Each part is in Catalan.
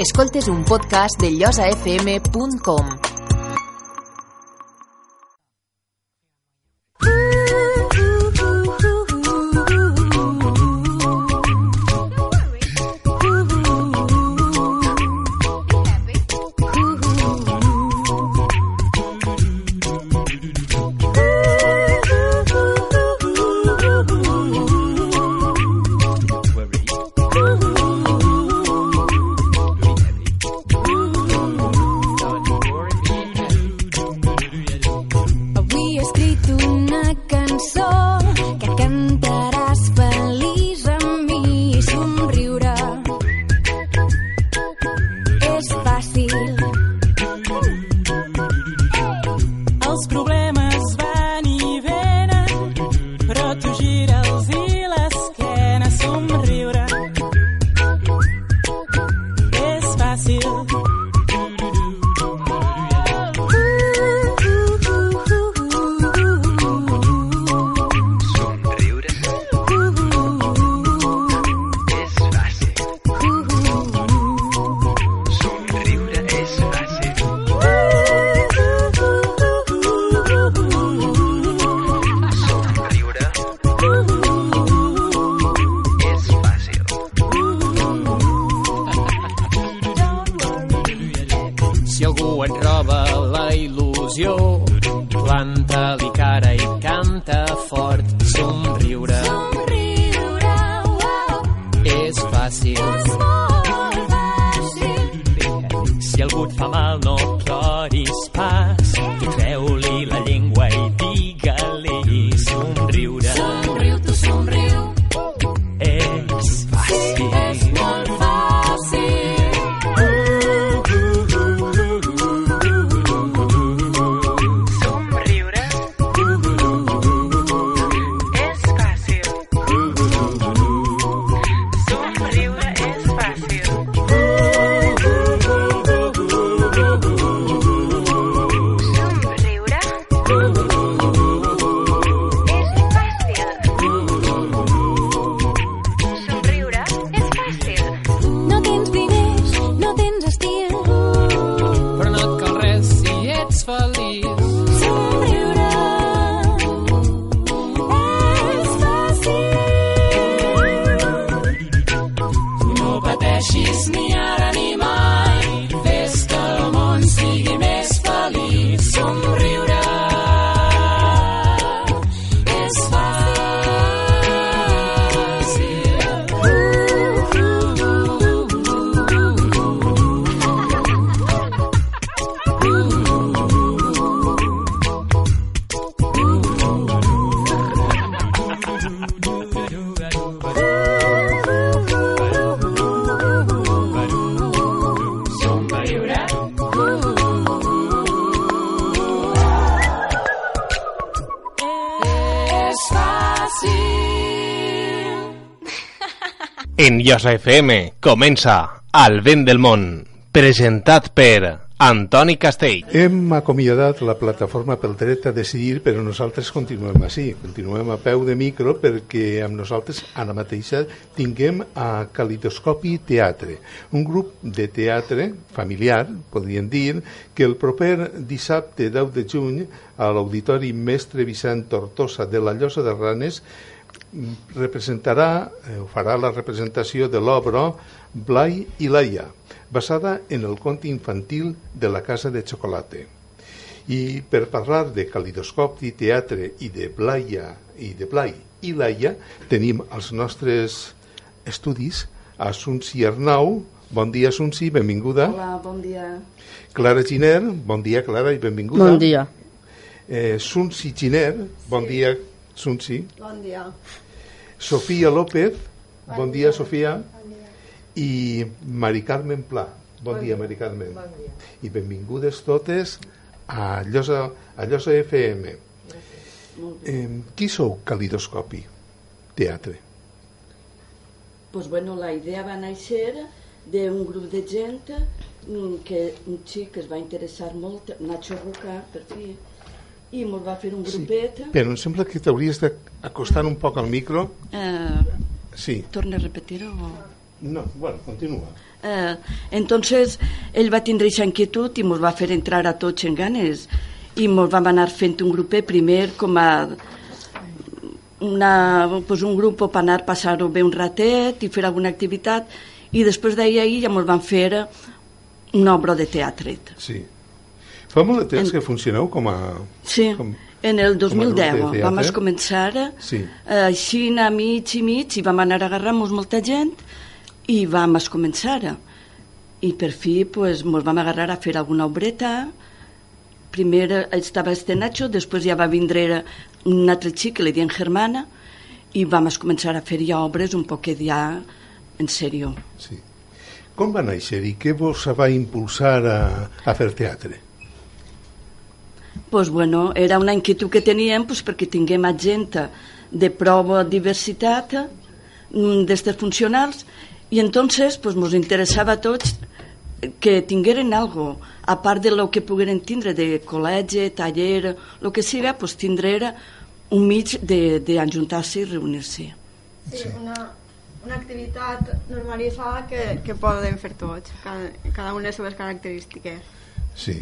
Escoltes un podcast de llosafm.com. planta-li cara i canta fort. Somriure Somriure, uau, és fàcil. és molt fàcil. Si algú et fa mal, no ploris En Llosa FM comença El vent del món, presentat per Antoni Castell. Hem acomiadat la plataforma pel dret a decidir, però nosaltres continuem així, continuem a peu de micro perquè amb nosaltres ara mateixa tinguem a Calidoscopi Teatre, un grup de teatre familiar, podríem dir, que el proper dissabte 10 de juny a l'Auditori Mestre Vicent Tortosa de la Llosa de Ranes representarà, eh, farà la representació de l'obra Blai i Laia, basada en el conte infantil de la Casa de Chocolate. I per parlar de calidoscopi, teatre i de Blaia i de Blai i Laia, tenim als nostres estudis a Sunsi Arnau. Bon dia, Sunsi, benvinguda. Hola, bon dia. Clara Giner, bon dia, Clara, i benvinguda. Bon dia. Eh, Sunsi Giner, bon dia, Sunsi. Bon dia. Sofia López, bon, dia, Sofia. I Mari Carmen Pla, bon, dia, Mari Carmen. Bon dia. I benvingudes totes a Llosa, a Llosa FM. Eh, qui sou Calidoscopi? Teatre. Pues bueno, la idea va néixer d'un grup de gent mm, que un xic que es va interessar molt, Nacho Roca, per fi, i ens va fer un grupet. Però em sembla que t'hauries d'acostar un poc al micro. Eh, Sí. torna a repetir-ho? o- No, bueno, continua. Eh, entonces ell va tindre aquesta inquietud i ens va fer entrar a tots en ganes i ens vam anar fent un grupet primer com a una, pues un grup per anar passar-ho bé un ratet i fer alguna activitat i després d'ahir ahir ja ens van fer una obra de teatre. Sí. Fa molt de temps En- que funcioneu com a... Sí, Com- en el com a grup de 2010 teatre? vam començar Sí. eh, així a mig i mig i vam anar agarrant-nos molta gent i vam començar i per fi pues, ens vam agarrar a fer alguna obreta primer estava este Nacho després ja va vindre un altre xic que li diuen Germana i vam començar a fer ja obres un poquet ja en sèrio Sí. Com va néixer i què vos va impulsar a, a fer teatre? Pues bueno, era una inquietud que teníem pues, perquè tinguem gent de prou diversitat mm, d'estes funcionals i entonces pues, ens interessava a tots que tingueren algo a part de lo que pogueren tindre de col·legi, taller, el que siga, pues, tindre un mig d'ajuntar-se i reunir-se. Sí, una, una activitat normalitzada que, que poden fer tots, cada, cada una de les seves característiques. Sí.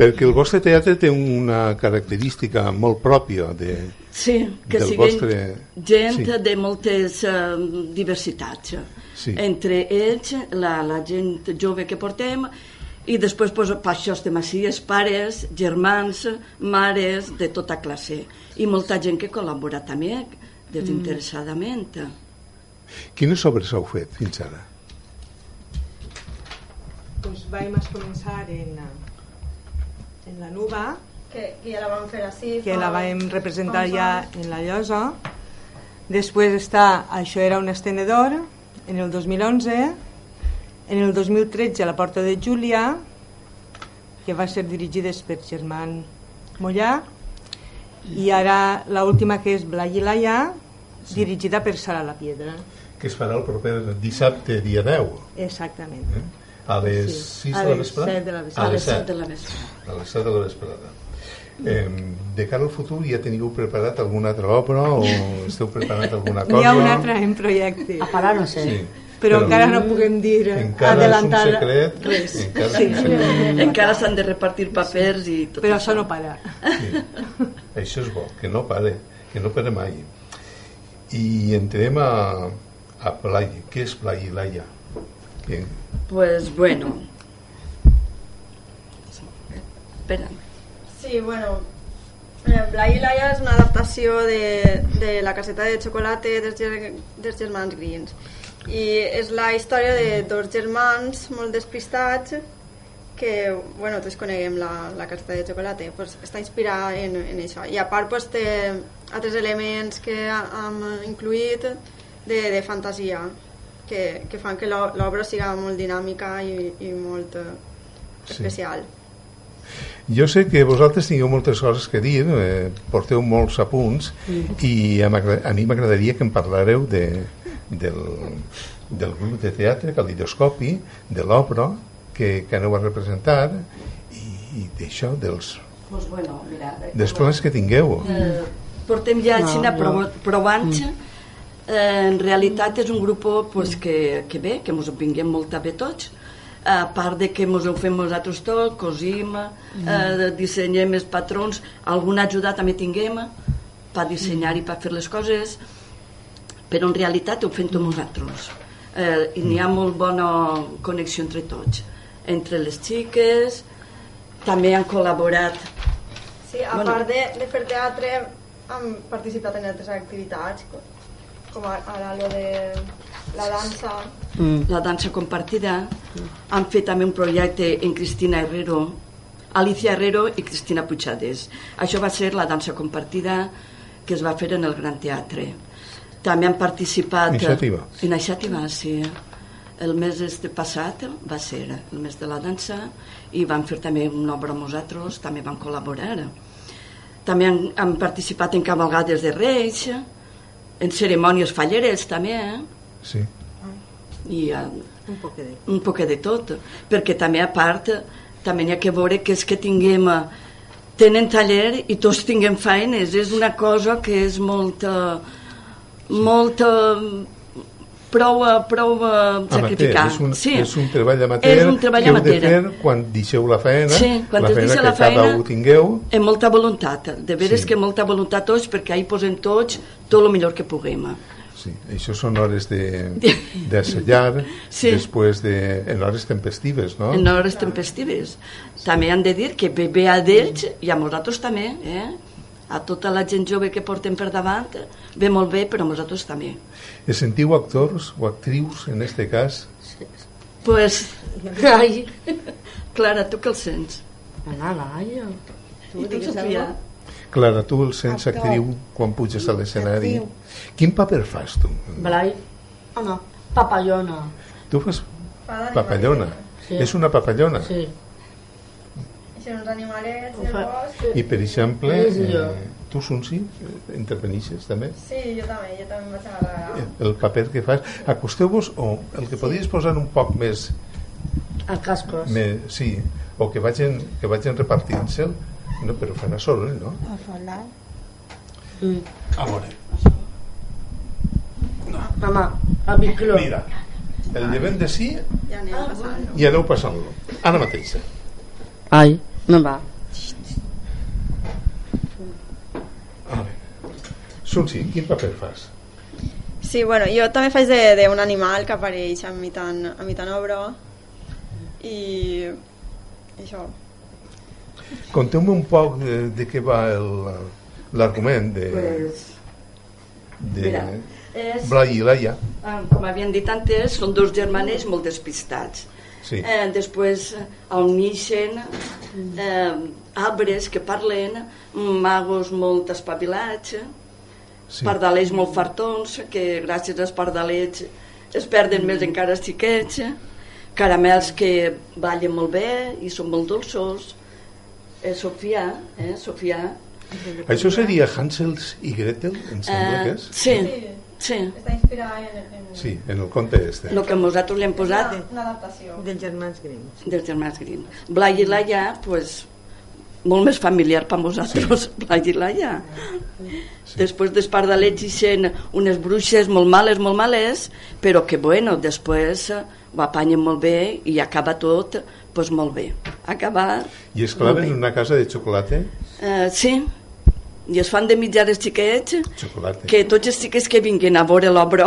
Perquè el vostre teatre té una característica molt pròpia de, Sí, que del siguin vostre... gent Sí. de moltes uh, diversitats. Sí. Entre ells, la, la gent jove que portem, i després pues, estem així, els pares, germans, mares, de tota classe. I molta gent que col·labora també, desinteressadament. Quines obres heu fet fins ara? Doncs vam començar en, en la Nuba, Que, que ja la vam fer així. que fa la vam representar ja en la llosa. Després està Això era un estenedor, en el 2011. En el 2013 La porta de Júlia, que va ser dirigides per Germán Mollà. I ara l'última que és Blai i Laia, dirigida per Sara la Piedra. Que es farà el proper dissabte, dia 10. Exactament. Eh? A les Sí. 6 A de la les vesprada? set de la vesprada. A les les set 7 de la vesprada. A les 7 de la vesprada. Eh, de cara al futur ja teniu preparat alguna altra obra o esteu preparant alguna cosa? N'hi ha una altra en projecte. A parar no sé. Sí. però, encara no puguem dir Encara adelantar és un secret. res. Encara Sí. un secret. Encara s'han de repartir papers i tot Però això no para. Sí. Això és bo, que no pare, que no pare mai. I entrem a, a Blai. Què és Blai i Laia? Que, Pues bueno. Espera. Sí, bueno, eh, Blai i Laia és una adaptació de, de la caseta de xocolata dels, ger- dels germans Grins. I és la història de dos germans molt despistats que, bueno, tots coneguem la, la caseta de xocolata, pues, està inspirada en, en això. I a part pues, té altres elements que hem incluït de, de fantasia que, que fan que l'o- l'obra siga molt dinàmica i, i molt eh, Sí. especial. jo sé que vosaltres tingueu moltes coses que dir, eh, porteu molts apunts i a, m'agra- a mi m'agradaria que em parlareu de, del, del grup de teatre Calidoscopi, de l'obra que, que aneu a representar i, i d'això, dels, Pues bueno, mira, eh, dels plans que tingueu. eh, portem ja No, no. provant eh, en realitat és un grup pues, que, que bé, que ens vinguem molt bé tots a part de que ens ho fem nosaltres tot, cosim, eh, dissenyem els patrons, alguna ajuda també tinguem per dissenyar i per fer les coses, però en realitat ho fem tot nosaltres. Eh, I n'hi ha molt bona connexió entre tots, entre les xiques, també han col·laborat Sí, a Bueno. part de, de fer teatre, hem participat en altres activitats, com ara lo de la dansa. la dansa compartida. Han fet també un projecte en Cristina Herrero, Alicia Herrero i Cristina Puigades. Això va ser la dansa compartida que es va fer en el Gran Teatre. També han participat... Iniciativa. En iniciativa, sí. El mes este passat va ser el mes de la dansa i van fer també una obra amb nosaltres, també van col·laborar. També han, han participat en cavalgades de Reis, en cerimònies falleres també, eh? Sí. i eh, Un poc de... un poc de tot, perquè també a part també n'hi ha que veure que és que tinguem eh, tenen taller i tots tinguem feines, és una cosa que és molt eh, molt prou, eh, prou eh, sacrificar. és un, sí. és un treball amateur És un treball que heu de fer quan deixeu la feina, Sí, quan la feina que la feina, cada un tingueu. amb molta voluntat, de veres Sí. que molta voluntat tots, perquè ahí posem tots tot el millor que puguem. Sí, això són hores de- d'assallar, Sí. després de, en hores tempestives, no? En hores tempestives. També han de dir que bé, bé a d'ells i a nosaltres també, eh? A tota la gent jove que portem per davant, ve molt bé, però a nosaltres també. Es sentiu actors o actrius, en este cas? Pues, ai, Clara, tu què el sents? Ana, Laia. I tu, Sofia? Clara, tu el sents actriu quan puges a l'escenari. Quin paper fas, tu? Blai. Ah, no. Papallona. Tu fas Fa papallona. Sí. És una papallona. Sí. Són uns animalets del bosc. I, per exemple, Sí, sí, eh, tu, Sunsi, intervenixes també? Sí, jo també, jo també em vaig agradar. El, el paper que fas. Acosteu-vos, o el que podries posar un poc més... A cascos. més sí, o que vagin, que vagin repartint-se'l, no, però a soroll, no? Mm. A veure, Mama, a micro. mira, el llevem de sí passant. i aneu passant-lo. Ara mateix. Ai, no va. Sunsi, quin paper fas? Sí, bueno, jo també faig d'un animal que apareix a mi tan, a mi tan obra i això. Conteu-me un poc de, de què va el- l'argument de, Pues, de mira, és- Blai i Laia. Ah, com havien dit antes, són dos germanets molt despistats. Sí. Eh, després, eh, on neixen eh, arbres que parlen, magos molt espavilats, Sí. pardalets molt fartons, que gràcies als pardalets es perden més encara els xiquets, caramels que ballen molt bé i són molt dolços. Eh, Sofia, eh, Sofia... Això seria Hansels i Gretel, em sembla que Eh, és? sí, sí. Està inspirada en, en Sí, en el conte este. El que nosaltres li hem posat una, una adaptació. Dels germans Grimm. dels germans Grimm. Blai i Laia, pues, molt més familiar per nosaltres, sí. Blai i Laia. Sí. Després dels pardalets hi sent unes bruixes molt males, molt males, però que, bueno, després eh, ho apanyen molt bé i acaba tot pues, molt bé. Acaba... I es claven en una casa de xocolata? Eh, sí, i es fan de mitjar els xiquets Xocolata. que tots els xiquets que vinguin a veure l'obra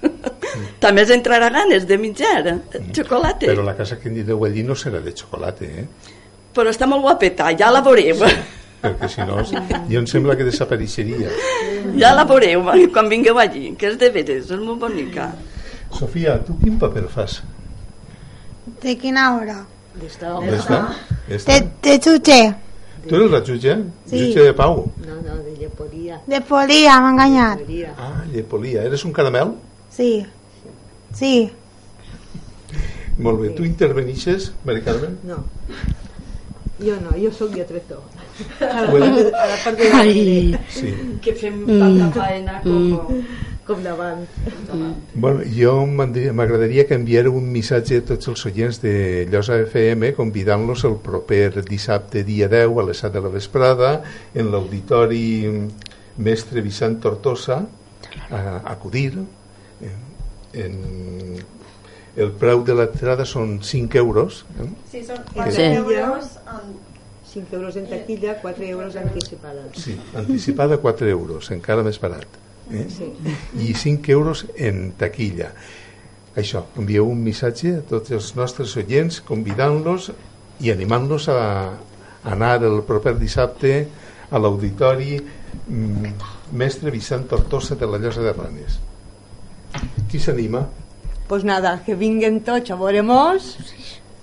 també els entrarà ganes de menjar eh, xocolata. Però la casa que en direu allí no serà de xocolata, eh? però està molt guapeta, ja la veureu. Perquè si no, jo em sembla que desapareixeria. Ja la veureu quan vingueu allí, que és de veres, és molt bonica. Sofia, tu quin paper fas? ¿De quina hora? D'esta D'esta? De, Esta? de jutge. Tu eres la jutge? Sí. Jutge de pau? No, no, de lleporia. De polia, m'ha enganyat. Ah, llepolia. Eres un caramel? Sí. Sí. Molt bé. Tu intervenixes, Mari Carmen? No. Jo no, jo sóc lletretó. A la, Bueno. part de, a la part de Ai. Sí. Que fem Mm. tanta faena com... com davant. Bueno, jo m'agradaria que enviareu un missatge a tots els oients de Llosa FM convidant-los el proper dissabte dia 10 a les 7 de la vesprada en l'auditori Mestre Vicent Tortosa a acudir en, en el preu de l'entrada són 5 euros eh? Sí, són En 4 Sí. euros en 5 euros en taquilla, 4 euros anticipada. sí, anticipada 4 euros encara més barat eh? Sí. i 5 euros en taquilla això, envieu un missatge a tots els nostres oients convidant-los i animant-los a anar el proper dissabte a l'auditori mm, Mestre Vicent Tortosa de la Llosa de Ranes qui s'anima? Pues nada, que vinguen tots a veure-mos,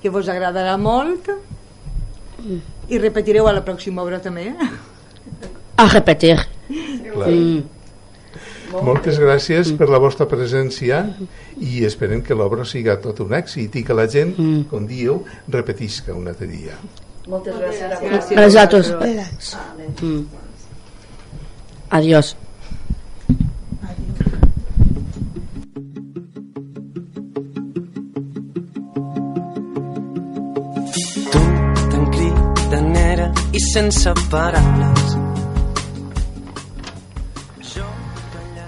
que vos agradarà molt i repetireu a la pròxima obra també. A repetir. Clar. Mm. Moltes gràcies per la vostra presència i esperem que l'obra siga tot un èxit i que la gent, com dieu, repetisca un altre dia. Moltes gràcies. Gràcies a tots. Mm. Adiós. Tu tan cridanera i sense paraules.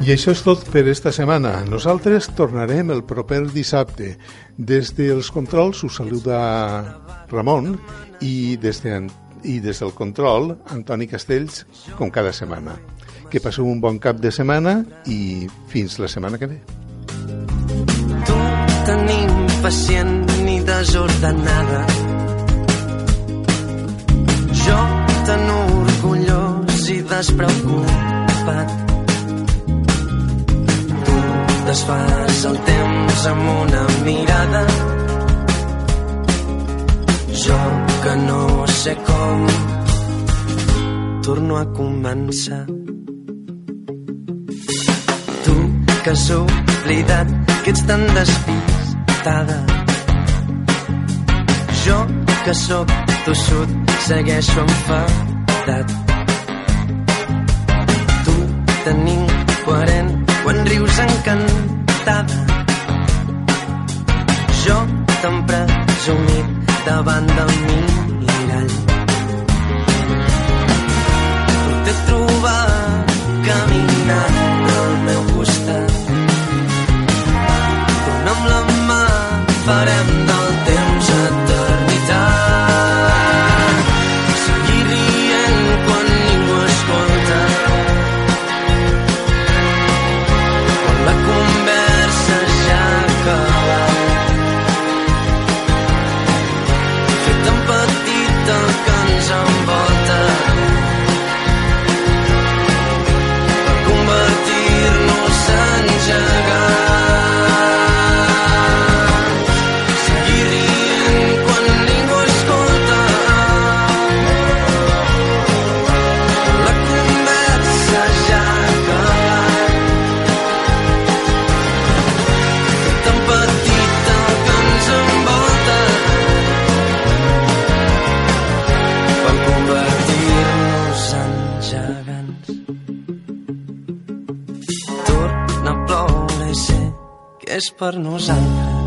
Això és tot per esta setmana. Nosaltres tornarem el proper dissabte. Des dels controls us saluda Ramon i des, de, i des del control Antoni Castells, com cada setmana. Que passeu un bon cap de setmana i fins la setmana que ve. tan impacient ni desordenada. Jo tan orgullós i despreocupat. Desfas el temps amb una mirada. Jo que no sé com torno a començar. Tu que has oblidat que ets tan despistada. Jo que sóc tossut segueixo enfadat. Tu tan incoherent quan rius encantada. Jo tan presumit davant del mirall. Tu t'he trobat caminant al meu costat. Dona'm la mà, farem per nosaltres.